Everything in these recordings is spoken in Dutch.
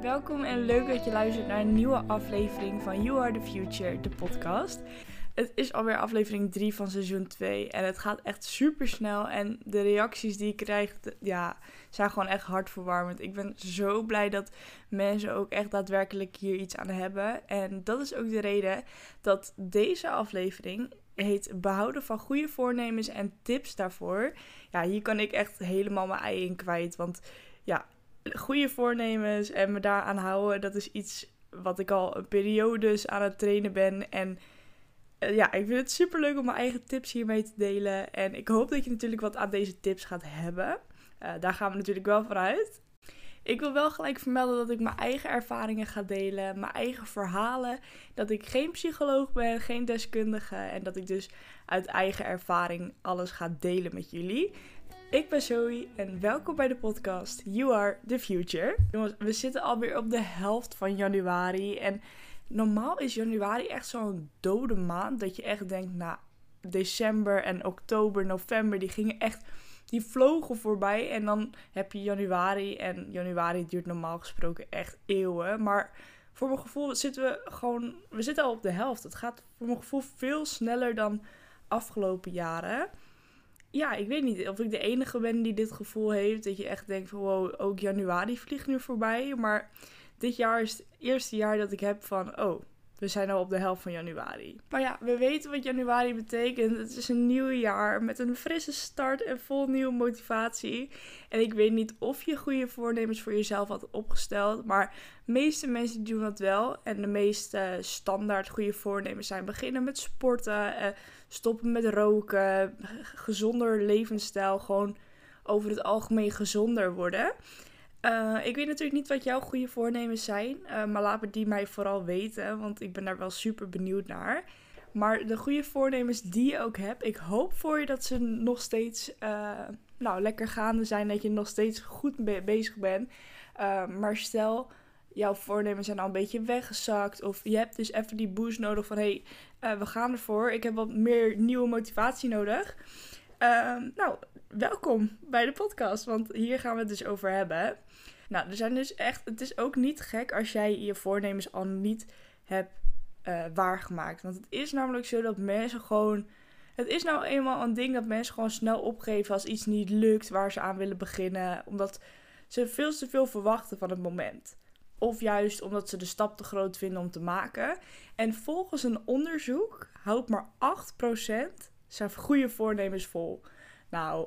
Welkom en leuk dat je luistert naar een nieuwe aflevering van You Are the Future, de podcast. Het is alweer aflevering 3 van seizoen 2 en het gaat echt super snel. En de reacties die ik krijg, ja, zijn gewoon echt hartverwarmend. Ik ben zo blij dat mensen ook echt daadwerkelijk hier iets aan hebben. En dat is ook de reden dat deze aflevering heet Behouden van goede voornemens en tips daarvoor. Ja, hier kan ik echt helemaal mijn ei in kwijt. Want ja, goede voornemens en me daaraan houden, dat is iets wat ik al een periode aan het trainen ben. En eh, ja, ik vind het super leuk om mijn eigen tips hiermee te delen. En ik hoop dat je natuurlijk wat aan deze tips gaat hebben. Uh, daar gaan we natuurlijk wel vooruit. Ik wil wel gelijk vermelden dat ik mijn eigen ervaringen ga delen, mijn eigen verhalen. Dat ik geen psycholoog ben, geen deskundige en dat ik dus uit eigen ervaring alles ga delen met jullie. Ik ben Zoe en welkom bij de podcast You Are the Future. Jongens, we zitten alweer op de helft van januari en normaal is januari echt zo'n dode maand dat je echt denkt, nou, december en oktober, november, die gingen echt, die vlogen voorbij. En dan heb je januari en januari duurt normaal gesproken echt eeuwen. Maar voor mijn gevoel zitten we gewoon, we zitten al op de helft. Het gaat voor mijn gevoel veel sneller dan afgelopen jaren. Ja, ik weet niet of ik de enige ben die dit gevoel heeft. Dat je echt denkt van wow, ook januari vliegt nu voorbij. Maar dit jaar is het eerste jaar dat ik heb van, oh, we zijn al op de helft van januari. Maar ja, we weten wat januari betekent. Het is een nieuw jaar met een frisse start en vol nieuwe motivatie. En ik weet niet of je goede voornemens voor jezelf had opgesteld. Maar de meeste mensen doen dat wel. En de meeste standaard goede voornemens zijn beginnen met sporten, eh, stoppen met roken, gezonder levensstijl. Gewoon over het algemeen gezonder worden. Uh, ik weet natuurlijk niet wat jouw goede voornemens zijn, uh, maar laat me die mij vooral weten, want ik ben daar wel super benieuwd naar. Maar de goede voornemens die je ook hebt, ik hoop voor je dat ze nog steeds uh, nou, lekker gaande zijn, dat je nog steeds goed bezig bent. maar stel, jouw voornemens zijn al een beetje weggezakt, of je hebt dus even die boost nodig van hé, hey, we gaan ervoor, ik heb wat meer nieuwe motivatie nodig. nou, welkom bij de podcast, want hier gaan we het dus over hebben. Nou, er zijn dus echt. Het is ook niet gek als jij je voornemens al niet hebt uh, waargemaakt. Want het is namelijk zo dat mensen gewoon. Het is nou eenmaal een ding dat mensen gewoon snel opgeven als iets niet lukt waar ze aan willen beginnen. Omdat ze veel te veel verwachten van het moment. Of juist omdat ze de stap te groot vinden om te maken. En volgens een onderzoek houdt maar 8% zijn goede voornemens vol. Nou,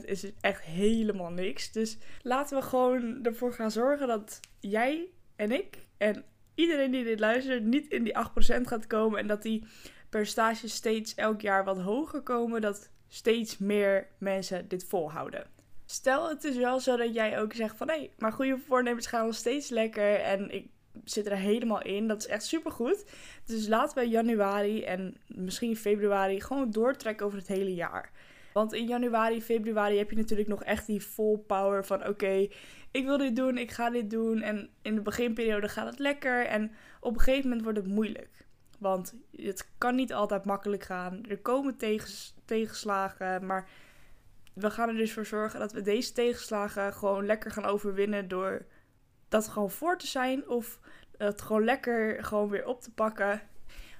8% is dus echt helemaal niks. Dus laten we gewoon ervoor gaan zorgen dat jij en ik en iedereen die dit luistert niet in die 8% gaat komen. En dat die percentages steeds elk jaar wat hoger komen. Dat steeds meer mensen dit volhouden. Stel het is wel zo dat jij ook zegt van hé, hey, maar goede voornemens gaan nog steeds lekker. En ik zit er helemaal in. Dat is echt super goed. Dus laten we januari en misschien februari gewoon doortrekken over het hele jaar. Want in januari, februari heb je natuurlijk nog echt die full power van oké, ik wil dit doen, ik ga dit doen. En in de beginperiode gaat het lekker en op een gegeven moment wordt het moeilijk. Want het kan niet altijd makkelijk gaan. Er komen tegenslagen, maar we gaan er dus voor zorgen dat we deze tegenslagen gewoon lekker gaan overwinnen door dat gewoon voor te zijn of het gewoon lekker gewoon weer op te pakken.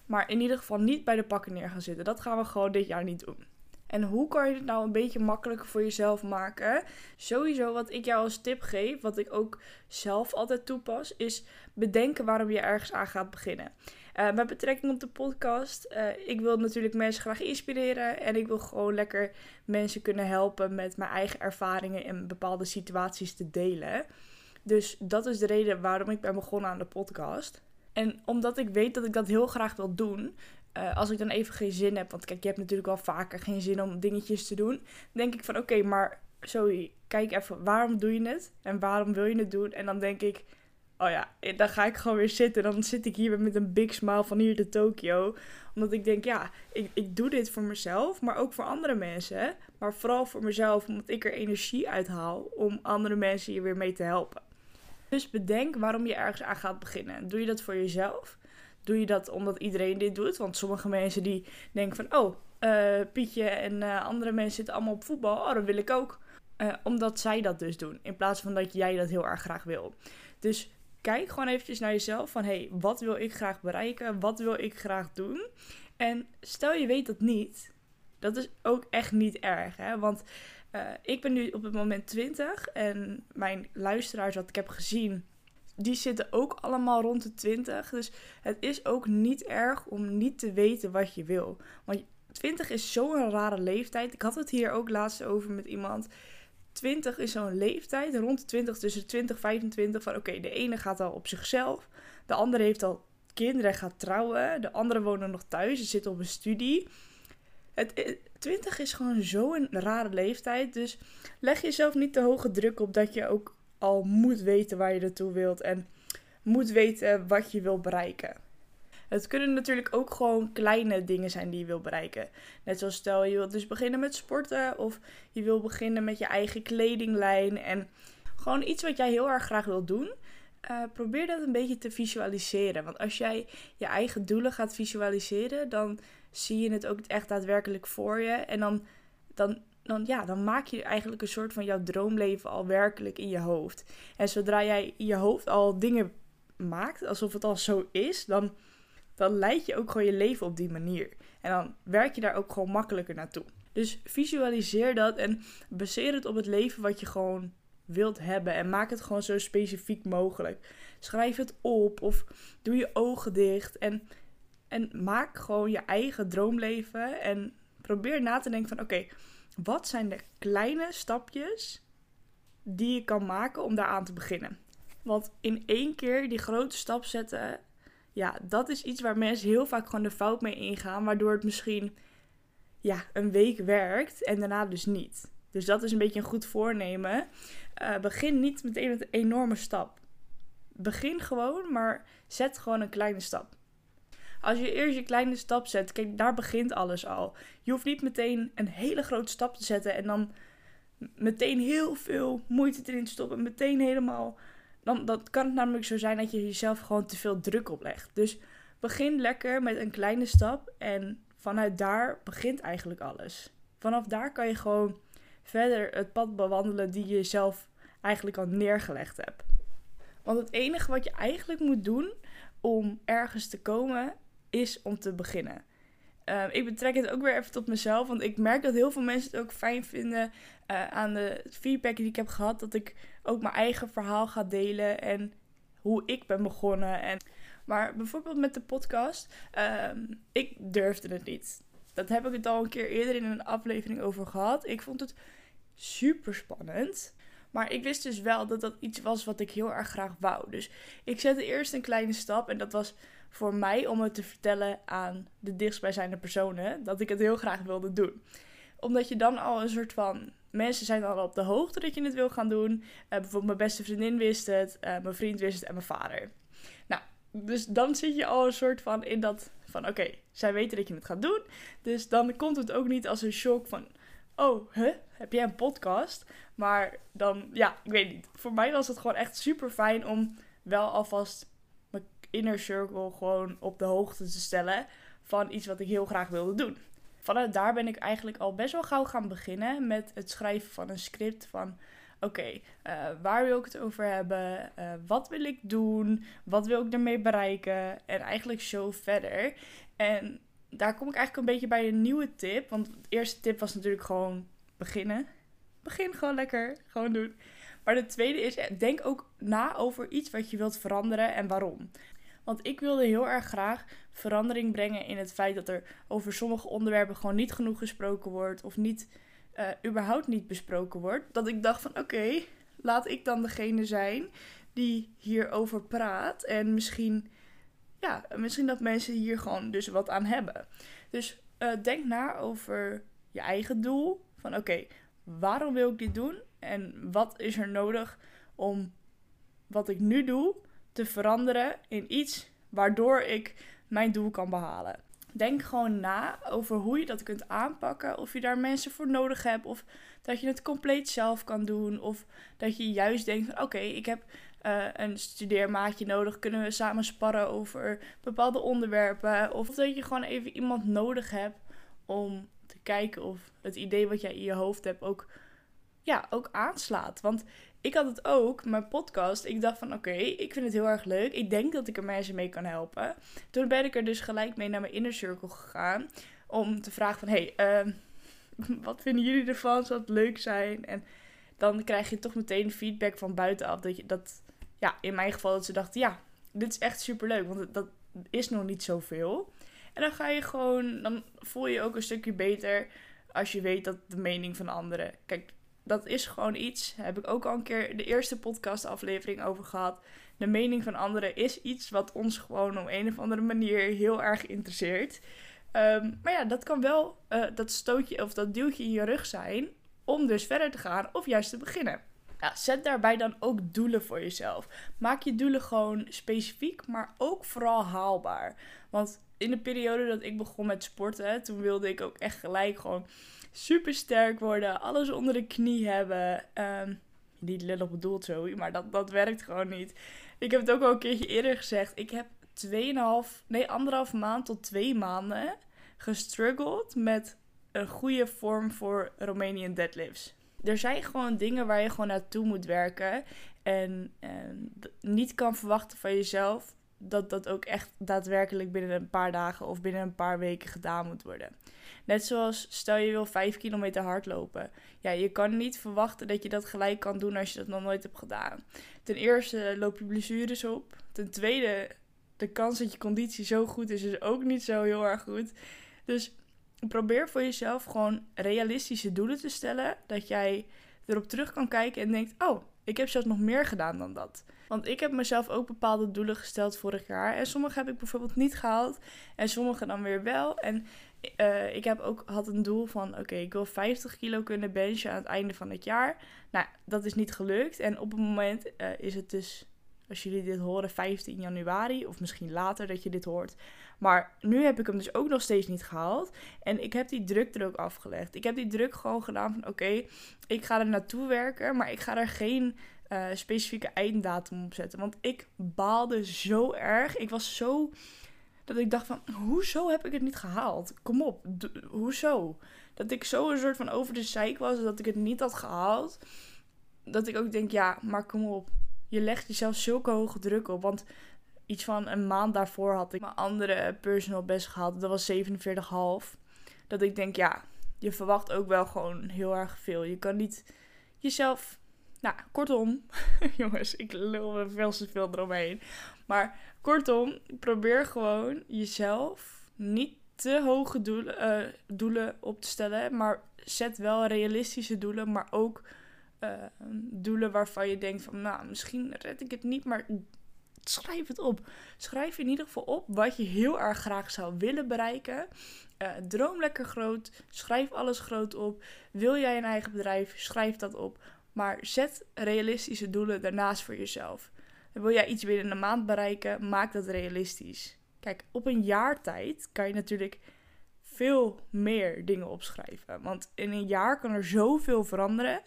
Maar in ieder geval niet bij de pakken neer gaan zitten. Dat gaan we gewoon dit jaar niet doen. En hoe kan je het nou een beetje makkelijker voor jezelf maken? Sowieso wat ik jou als tip geef, wat ik ook zelf altijd toepas, is bedenken waarom je ergens aan gaat beginnen. Uh, met betrekking op de podcast, uh, ik wil natuurlijk mensen graag inspireren en ik wil gewoon lekker mensen kunnen helpen met mijn eigen ervaringen in bepaalde situaties te delen. Dus dat is de reden waarom ik ben begonnen aan de podcast. En omdat ik weet dat ik dat heel graag wil doen, uh, als ik dan even geen zin heb, want kijk, je hebt natuurlijk wel vaker geen zin om dingetjes te doen, denk ik van oké, maar sorry, kijk even, waarom doe je het en waarom wil je het doen? En dan denk ik, oh ja, eh, dan ga ik gewoon weer zitten. Dan zit ik hier met een big smile van hier de Tokio. Omdat ik denk, ja, ik, ik doe dit voor mezelf, maar ook voor andere mensen. Maar vooral voor mezelf, omdat ik er energie uit haal om andere mensen hier weer mee te helpen. Dus bedenk waarom je ergens aan gaat beginnen. Doe je dat voor jezelf? Doe je dat omdat iedereen dit doet? Want sommige mensen die denken van, oh, eh, Pietje en eh, andere mensen zitten allemaal op voetbal. Oh, dat wil ik ook. Eh, omdat zij dat dus doen. In plaats van dat jij dat heel erg graag wil. Dus kijk gewoon eventjes naar jezelf. Van, hey, wat wil ik graag bereiken? Wat wil ik graag doen? En stel je weet dat niet. Dat is ook echt niet erg. Hè? Want ik ben nu op het moment 20. En mijn luisteraars, wat ik heb gezien die zitten ook allemaal rond de 20. Dus het is ook niet erg om niet te weten wat je wil. Want 20 is zo'n rare leeftijd. Ik had het hier ook laatst over met iemand. 20 is zo'n leeftijd, rond de 20, tussen 20 en 25. Van oké, de ene gaat al op zichzelf. De andere heeft al kinderen en gaat trouwen. De andere wonen nog thuis. Ze zitten op een studie. Het, 20 is gewoon zo'n rare leeftijd. Dus leg jezelf niet te hoge druk op dat je ook al moet weten waar je naartoe wilt en moet weten wat je wil bereiken. Het kunnen natuurlijk ook gewoon kleine dingen zijn die je wil bereiken. Net zoals stel je wilt dus beginnen met sporten of je wil beginnen met je eigen kledinglijn en gewoon iets wat jij heel erg graag wil doen. Uh, probeer dat een beetje te visualiseren. Want als jij je eigen doelen gaat visualiseren, dan zie je het ook echt daadwerkelijk voor je. En dan, dan dan, ja, dan maak je eigenlijk een soort van jouw droomleven al werkelijk in je hoofd. En zodra jij in je hoofd al dingen maakt, alsof het al zo is, dan, dan leid je ook gewoon je leven op die manier. En dan werk je daar ook gewoon makkelijker naartoe. Dus visualiseer dat en baseer het op het leven wat je gewoon wilt hebben. En maak het gewoon zo specifiek mogelijk. Schrijf het op of doe je ogen dicht. En, en maak gewoon je eigen droomleven. En probeer na te denken van oké, wat zijn de kleine stapjes die je kan maken om daaraan te beginnen? Want in één keer die grote stap zetten, ja, dat is iets waar mensen heel vaak gewoon de fout mee ingaan, waardoor het misschien ja, een week werkt en daarna dus niet. Dus dat is een beetje een goed voornemen. Uh, begin niet meteen met een enorme stap. Begin gewoon, maar zet gewoon een kleine stap. Als je eerst je kleine stap zet, kijk, daar begint alles al. Je hoeft niet meteen een hele grote stap te zetten en dan meteen heel veel moeite erin te stoppen. Meteen helemaal. Dan dat kan het namelijk zo zijn dat je jezelf gewoon te veel druk oplegt. Dus begin lekker met een kleine stap en vanuit daar begint eigenlijk alles. Vanaf daar kan je gewoon verder het pad bewandelen die je zelf eigenlijk al neergelegd hebt. Want het enige wat je eigenlijk moet doen om ergens te komen is om te beginnen. Ehm, ik betrek het ook weer even tot mezelf, want ik merk dat heel veel mensen het ook fijn vinden uh, aan de feedback die ik heb gehad. Dat ik ook mijn eigen verhaal ga delen en hoe ik ben begonnen. En, maar bijvoorbeeld met de podcast, um, ik durfde het niet. Dat heb ik het al een keer eerder in een aflevering over gehad. Ik vond het super spannend. Maar ik wist dus wel dat dat iets was wat ik heel erg graag wou. Dus ik zette eerst een kleine stap en dat was voor mij om het te vertellen aan de dichtstbijzijnde personen dat ik het heel graag wilde doen. Omdat je dan al een soort van. Mensen zijn al op de hoogte dat je het wil gaan doen. Uh, bijvoorbeeld mijn beste vriendin wist het, uh, mijn vriend wist het en mijn vader. Nou, dus dan zit je al een soort van in dat van oké, zij weten dat je het gaat doen. Dus dan komt het ook niet als een shock van oh, huh, heb jij een podcast? Maar dan, ja, ik weet niet. Voor mij was het gewoon echt super fijn om wel alvast inner circle gewoon op de hoogte te stellen van iets wat ik heel graag wilde doen. Vanuit daar ben ik eigenlijk al best wel gauw gaan beginnen met het schrijven van een script van oké, eh, waar wil ik het over hebben? Uh, wat wil ik doen? Wat wil ik ermee bereiken? En eigenlijk zo verder. En daar kom ik eigenlijk een beetje bij een nieuwe tip. Want de eerste tip was natuurlijk gewoon beginnen. Begin gewoon lekker, gewoon doen. Maar de tweede is, denk ook na over iets wat je wilt veranderen en waarom. Want ik wilde heel erg graag verandering brengen in het feit dat er over sommige onderwerpen gewoon niet genoeg gesproken wordt. Of niet, uh, überhaupt niet besproken wordt. Dat ik dacht van oké, laat ik dan degene zijn die hierover praat. En misschien, ja, misschien dat mensen hier gewoon dus wat aan hebben. Dus uh, denk na over je eigen doel. Van oké, waarom wil ik dit doen? En wat is er nodig om wat ik nu doe te veranderen in iets waardoor ik mijn doel kan behalen. Denk gewoon na over hoe je dat kunt aanpakken. Of je daar mensen voor nodig hebt. Of dat je het compleet zelf kan doen. Of dat je juist denkt: oké, ik heb uh, een studeermaatje nodig. Kunnen we samen sparren over bepaalde onderwerpen? Of dat je gewoon even iemand nodig hebt om te kijken of het idee wat jij in je hoofd hebt ook, ja, ook aanslaat. Want ik had het ook, mijn podcast. Ik dacht van oké, ik vind het heel erg leuk. Ik denk dat ik er mensen mee kan helpen. Toen ben ik er dus gelijk mee naar mijn inner circle gegaan. Om te vragen van hey, uh, wat vinden jullie ervan? Zou het leuk zijn? En dan krijg je toch meteen feedback van buitenaf. Dat je dat, ja, in mijn geval dat ze dachten, ja, dit is echt super leuk. Want dat is nog niet zoveel. En dan ga je gewoon, dan voel je je ook een stukje beter als je weet dat de mening van anderen. Kijk, dat is gewoon iets. Daar heb ik ook al een keer de eerste podcast-aflevering over gehad. De mening van anderen is iets wat ons gewoon op een of andere manier heel erg interesseert. Ehm, maar ja, dat kan wel uh, dat stootje of dat duwtje in je rug zijn om dus verder te gaan of juist te beginnen. Ja, zet daarbij dan ook doelen voor jezelf. Maak je doelen gewoon specifiek, maar ook vooral haalbaar. Want in de periode dat ik begon met sporten, toen wilde ik ook echt gelijk gewoon super sterk worden, alles onder de knie hebben. Um, niet lullig bedoeld zo, maar dat, dat werkt gewoon niet. Ik heb het ook al een keertje eerder gezegd. Ik heb 2,5, nee, anderhalf maand tot twee maanden gestruggeld met een goede vorm voor Romanian deadlifts. Er zijn gewoon dingen waar je gewoon naartoe moet werken. En, en niet kan verwachten van jezelf dat dat ook echt daadwerkelijk binnen een paar dagen of binnen een paar weken gedaan moet worden. Net zoals stel je wil 5 kilometer hardlopen. Ja, je kan niet verwachten dat je dat gelijk kan doen als je dat nog nooit hebt gedaan. Ten eerste loop je blessures op. Ten tweede, de kans dat je conditie zo goed is, is ook niet zo heel erg goed. Dus probeer voor jezelf gewoon realistische doelen te stellen. Dat jij erop terug kan kijken en denkt: Oh, ik heb zelfs nog meer gedaan dan dat. Want ik heb mezelf ook bepaalde doelen gesteld vorig jaar. En sommige heb ik bijvoorbeeld niet gehaald. En sommige dan weer wel. En uh, ik heb ook, had een doel van: oké, ik wil 50 kilo kunnen benchen aan het einde van het jaar. Nou, dat is niet gelukt. En op het moment uh, is het dus, als jullie dit horen, 15 januari. Of misschien later dat je dit hoort. Maar nu heb ik hem dus ook nog steeds niet gehaald. En ik heb die druk er ook afgelegd. Ik heb die druk gewoon gedaan van: oké, ik ga er naartoe werken. Maar ik ga er geen uh, specifieke einddatum op zetten. Want ik baalde zo erg. Ik was zo. Dat ik dacht van, hoezo heb ik het niet gehaald? Kom op, hoezo? Dat ik zo een soort van over de zeik was dat ik het niet had gehaald. Dat ik ook denk, ja, maar kom op. Je legt jezelf zulke hoge druk op. Want iets van een maand daarvoor had ik mijn andere personal best gehaald. Dat was 47,5. Dat ik denk, ja, je verwacht ook wel gewoon heel erg veel. Je kan niet jezelf nou, kortom, jongens, ik lul me veel te veel eromheen. Maar kortom, probeer gewoon jezelf niet te hoge doelen, uh, doelen op te stellen. Maar zet wel realistische doelen, maar ook uh, doelen waarvan je denkt van, nou, misschien red ik het niet, maar schrijf het op. Schrijf in ieder geval op wat je heel erg graag zou willen bereiken. Uh, droom lekker groot. Schrijf alles groot op. Wil jij een eigen bedrijf? Schrijf dat op. Maar zet realistische doelen daarnaast voor jezelf. Wil jij iets binnen een maand bereiken, maak dat realistisch. Kijk, op een jaar tijd kan je natuurlijk veel meer dingen opschrijven. Want in een jaar kan er zoveel veranderen.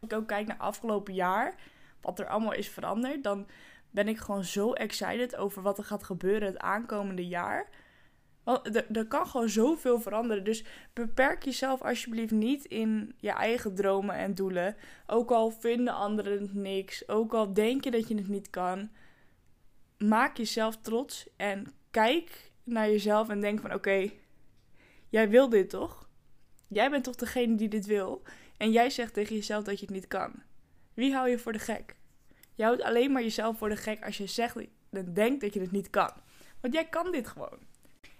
Als ik ook kijk naar afgelopen jaar, wat er allemaal is veranderd, dan ben ik gewoon zo excited over wat er gaat gebeuren het aankomende jaar. Want er, kan gewoon zoveel veranderen. Dus beperk jezelf alsjeblieft niet in je eigen dromen en doelen. Ook al vinden anderen het niks. Ook al denk je dat je het niet kan. Maak jezelf trots en kijk naar jezelf en denk van oké, jij wil dit toch? Jij bent toch degene die dit wil? En jij zegt tegen jezelf dat je het niet kan. Wie hou je voor de gek? Je houdt alleen maar jezelf voor de gek als je zegt en denkt dat je het niet kan. Want jij kan dit gewoon.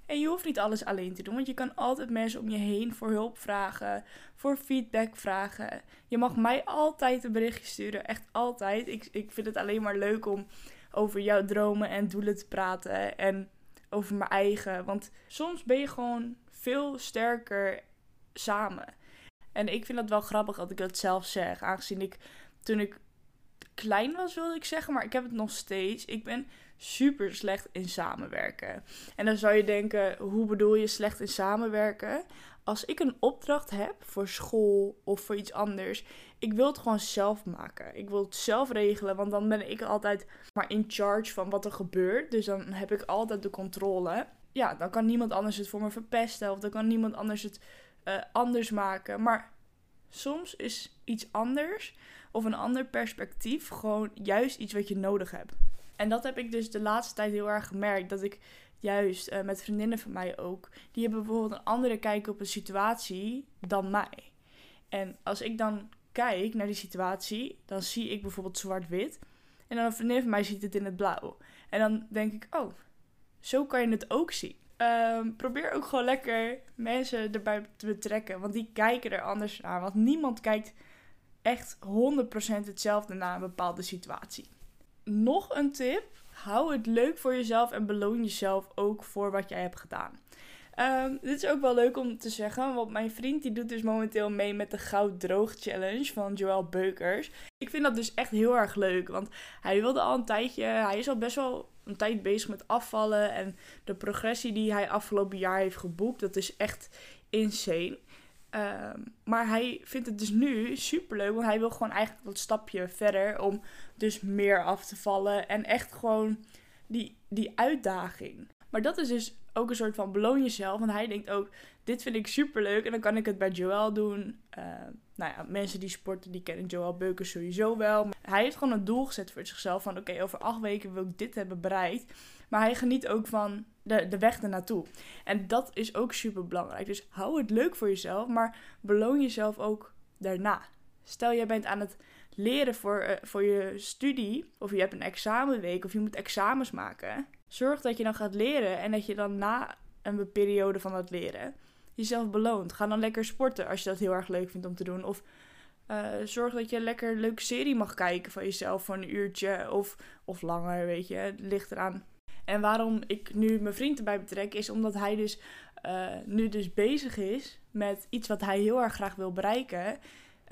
En je hoeft niet alles alleen te doen, want je kan altijd mensen om je heen voor hulp vragen, voor feedback vragen. Je mag mij altijd een berichtje sturen, echt altijd. Ik, ik vind het alleen maar leuk om over jouw dromen en doelen te praten en over mijn eigen. Want soms ben je gewoon veel sterker samen. En ik vind dat wel grappig dat ik dat zelf zeg, aangezien ik toen ik klein was, wilde ik zeggen, maar ik heb het nog steeds. Ik ben super slecht in samenwerken. En dan zou je denken, hoe bedoel je slecht in samenwerken? Als ik een opdracht heb voor school of voor iets anders, ik wil het gewoon zelf maken. Ik wil het zelf regelen, want dan ben ik altijd maar in charge van wat er gebeurt. Dus dan heb ik altijd de controle. Ja, dan kan niemand anders het voor me verpesten of dan kan niemand anders het eh, anders maken. Maar soms is iets anders of een ander perspectief gewoon juist iets wat je nodig hebt. En dat heb ik dus de laatste tijd heel erg gemerkt. Dat ik juist eh, met vriendinnen van mij ook, die hebben bijvoorbeeld een andere kijk op een situatie dan mij. En als ik dan kijk naar die situatie, dan zie ik bijvoorbeeld zwart-wit. En dan een vriendin van mij ziet het in het blauw. En dan denk ik, oh, zo kan je het ook zien. Ehm, probeer ook gewoon lekker mensen erbij te betrekken. Want die kijken er anders naar. Want niemand kijkt echt 100% hetzelfde naar een bepaalde situatie. Nog een tip. Hou het leuk voor jezelf en beloon jezelf ook voor wat jij hebt gedaan. Ehm, dit is ook wel leuk om te zeggen, want mijn vriend die doet dus momenteel mee met de Goud Droog Challenge van Joël Beukers. Ik vind dat dus echt heel erg leuk, want hij wilde al een tijdje, hij is al best wel een tijd bezig met afvallen en de progressie die hij afgelopen jaar heeft geboekt, dat is echt insane. Ehm, maar hij vindt het dus nu super leuk, want hij wil gewoon eigenlijk dat stapje verder om dus meer af te vallen en echt gewoon die, die uitdaging. Maar dat is dus ook een soort van beloon jezelf. Want hij denkt ook, dit vind ik super leuk. En dan kan ik het bij Joel doen. Uh, nou ja, mensen die sporten, die kennen Joel Beuker sowieso wel. Maar hij heeft gewoon een doel gezet voor zichzelf. Van oké, over acht weken wil ik dit hebben bereikt. Maar hij geniet ook van de, de weg ernaartoe. En dat is ook super belangrijk. Dus hou het leuk voor jezelf. Maar beloon jezelf ook daarna. Stel, jij bent aan het leren voor, uh, voor je studie. Of je hebt een examenweek. Of je moet examens maken Zorg dat je dan gaat leren en dat je dan na een periode van dat leren jezelf beloont. Ga dan lekker sporten als je dat heel erg leuk vindt om te doen. Of uh, zorg dat je een lekker leuke serie mag kijken van jezelf voor een uurtje of, of langer, weet je. Het ligt eraan. En waarom ik nu mijn vriend erbij betrek, is omdat hij dus uh, nu dus bezig is met iets wat hij heel erg graag wil bereiken.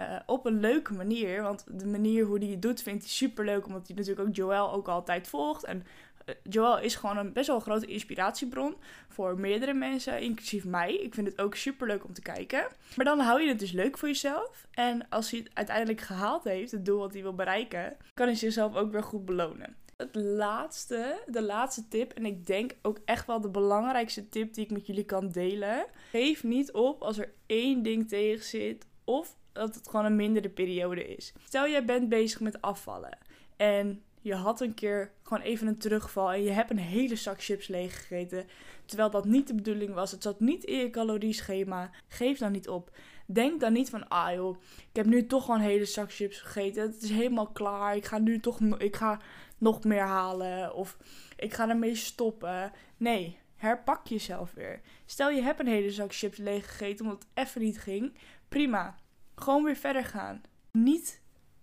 Uh, op een leuke manier. Want de manier hoe hij het doet, vindt hij super leuk. Omdat hij natuurlijk ook Joël ook altijd volgt. En eh, Joel is gewoon een best wel grote inspiratiebron voor meerdere mensen, inclusief mij. Ik vind het ook super leuk om te kijken. Maar dan hou je het dus leuk voor jezelf. En als hij het uiteindelijk gehaald heeft, het doel wat hij wil bereiken, kan hij zichzelf ook weer goed belonen. Het laatste, de laatste tip, en ik denk ook echt wel de belangrijkste tip die ik met jullie kan delen. Geef niet op als er één ding tegen zit of dat het gewoon een mindere periode is. Stel jij bent bezig met afvallen en je had een keer gewoon even een terugval en je hebt een hele zak chips leeggegeten. Terwijl dat niet de bedoeling was. Het zat niet in je calorieschema. Geef dan niet op. Denk dan niet van, ah joh, ik heb nu toch gewoon een hele zak chips gegeten. Het is helemaal klaar. Ik ga nu toch ik ga nog meer halen. Of ik ga ermee stoppen. Nee, herpak jezelf weer. Stel je hebt een hele zak chips leeggegeten omdat het even niet ging. Prima. Gewoon weer verder gaan. Niet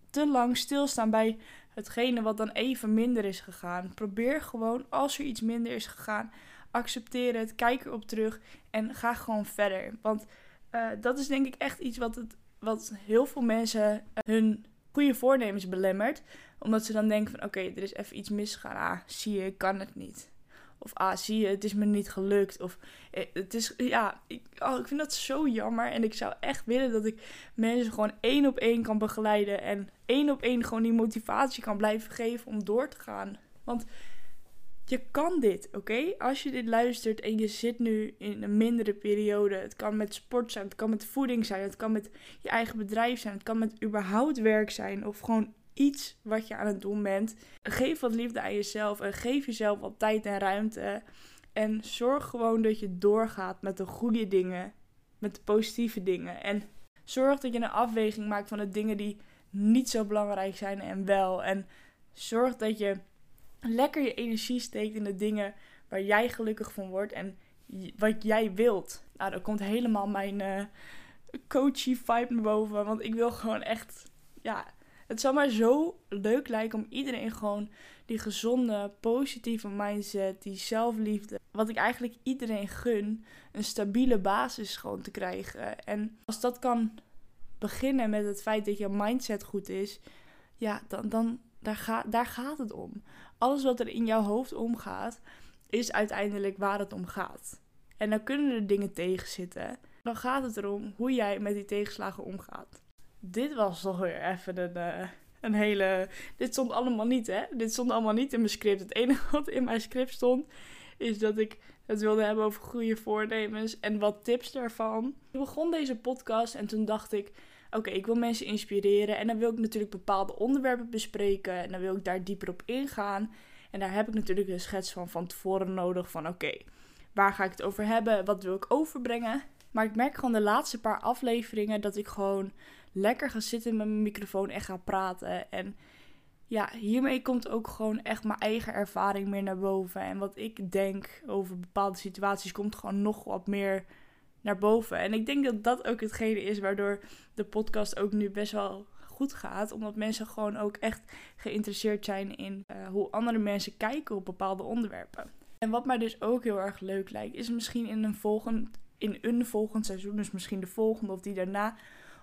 te lang stilstaan bij hetgene wat dan even minder is gegaan. Probeer gewoon, als er iets minder is gegaan, accepteer het, kijk erop terug en ga gewoon verder. Want uh, dat is denk ik echt iets wat, het, wat heel veel mensen hun goede voornemens belemmert. Omdat ze dan denken van oké, er is even iets misgegaan. Ah, zie je, ik kan het niet. Of ah, zie je, het is me niet gelukt. Of eh, het is, ja, ik, oh, ik vind dat zo jammer. En ik zou echt willen dat ik mensen gewoon één op één kan begeleiden. En één op één gewoon die motivatie kan blijven geven om door te gaan. Want je kan dit, oké? Als je dit luistert en je zit nu in een mindere periode. Het kan met sport zijn, het kan met voeding zijn, het kan met je eigen bedrijf zijn, het kan met überhaupt werk zijn. Of gewoon iets wat je aan het doen bent. Geef wat liefde aan jezelf en geef jezelf wat tijd en ruimte. En zorg gewoon dat je doorgaat met de goede dingen, met de positieve dingen. En zorg dat je een afweging maakt van de dingen die niet zo belangrijk zijn en wel. En zorg dat je lekker je energie steekt in de dingen waar jij gelukkig van wordt en wat jij wilt. Nou, dan komt helemaal mijn uh, coachy vibe naar boven. Want ik wil gewoon echt, ja, het zou maar zo leuk lijken om iedereen gewoon die gezonde, positieve mindset, die zelfliefde, wat ik eigenlijk iedereen gun, een stabiele basis gewoon te krijgen. En als dat kan beginnen met het feit dat je mindset goed is, ja, dan, dan daar, ga, daar gaat het om. Alles wat er in jouw hoofd omgaat, is uiteindelijk waar het om gaat. En dan kunnen er dingen tegenzitten. Dan gaat het erom hoe jij met die tegenslagen omgaat dit was toch weer even een, uh, een hele. Dit stond allemaal niet, hè? Dit stond allemaal niet in mijn script. Het enige wat in mijn script stond, is dat ik het wilde hebben over goede voornemens en wat tips daarvan. Ik begon deze podcast en toen dacht ik, oké, ik wil mensen inspireren en dan wil ik natuurlijk bepaalde onderwerpen bespreken en dan wil ik daar dieper op ingaan. En daar heb ik natuurlijk een schets van van tevoren nodig van oké, waar ga ik het over hebben, wat wil ik overbrengen. Maar ik merk gewoon de laatste paar afleveringen dat ik gewoon lekker ga zitten met mijn microfoon en ga praten. En ja, hiermee komt ook gewoon echt mijn eigen ervaring meer naar boven. En wat ik denk over bepaalde situaties komt gewoon nog wat meer naar boven. En ik denk dat dat ook hetgene is waardoor de podcast ook nu best wel goed gaat. Omdat mensen gewoon ook echt geïnteresseerd zijn in uh, hoe andere mensen kijken op bepaalde onderwerpen. En wat mij dus ook heel erg leuk lijkt, is misschien in een volgend, in een volgend seizoen, dus misschien de volgende of die daarna,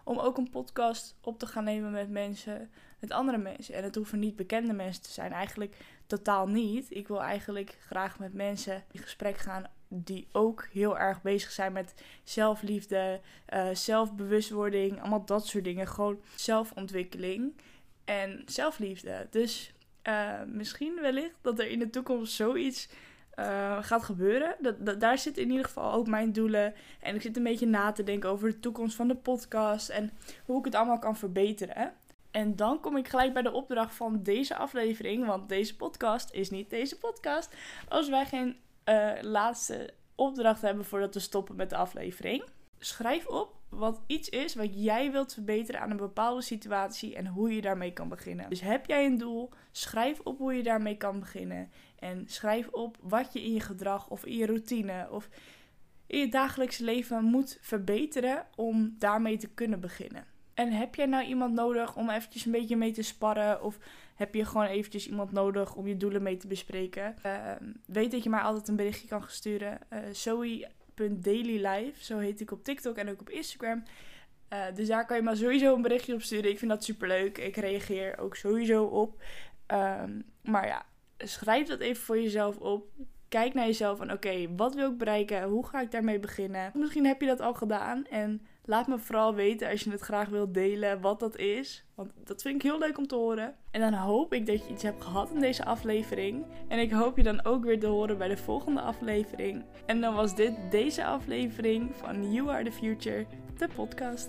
om ook een podcast op te gaan nemen met mensen, met andere mensen. En het hoeven niet bekende mensen te zijn, eigenlijk totaal niet. Ik wil eigenlijk graag met mensen in gesprek gaan die ook heel erg bezig zijn met zelfliefde, uh, zelfbewustwording, allemaal dat soort dingen. Gewoon zelfontwikkeling en zelfliefde. Dus uh, misschien wellicht dat er in de toekomst zoiets uh, gaat gebeuren. Dat, dat, daar zitten in ieder geval ook mijn doelen. En ik zit een beetje na te denken over de toekomst van de podcast en hoe ik het allemaal kan verbeteren. En dan kom ik gelijk bij de opdracht van deze aflevering, want deze podcast is niet deze podcast. Als wij geen uh, laatste opdracht hebben voordat we stoppen met de aflevering. Schrijf op wat iets is wat jij wilt verbeteren aan een bepaalde situatie en hoe je daarmee kan beginnen. Dus heb jij een doel, schrijf op hoe je daarmee kan beginnen. En schrijf op wat je in je gedrag of in je routine of in je dagelijks leven moet verbeteren om daarmee te kunnen beginnen. En heb jij nou iemand nodig om eventjes een beetje mee te sparren? Of heb je gewoon eventjes iemand nodig om je doelen mee te bespreken? Uh, weet dat je mij altijd een berichtje kan sturen. Uh, Zoe.dailylife, zo heet ik op TikTok en ook op Instagram. Uh, dus daar kan je maar sowieso een berichtje op sturen. Ik vind dat super leuk. Ik reageer ook sowieso op. Um, maar ja, schrijf dat even voor jezelf op. Kijk naar jezelf en oké, wat wil ik bereiken? Hoe ga ik daarmee beginnen? Misschien heb je dat al gedaan en laat me vooral weten als je het graag wilt delen wat dat is. Want dat vind ik heel leuk om te horen. En dan hoop ik dat je iets hebt gehad in deze aflevering. En ik hoop je dan ook weer te horen bij de volgende aflevering. En dan was dit deze aflevering van You Are the Future, de podcast.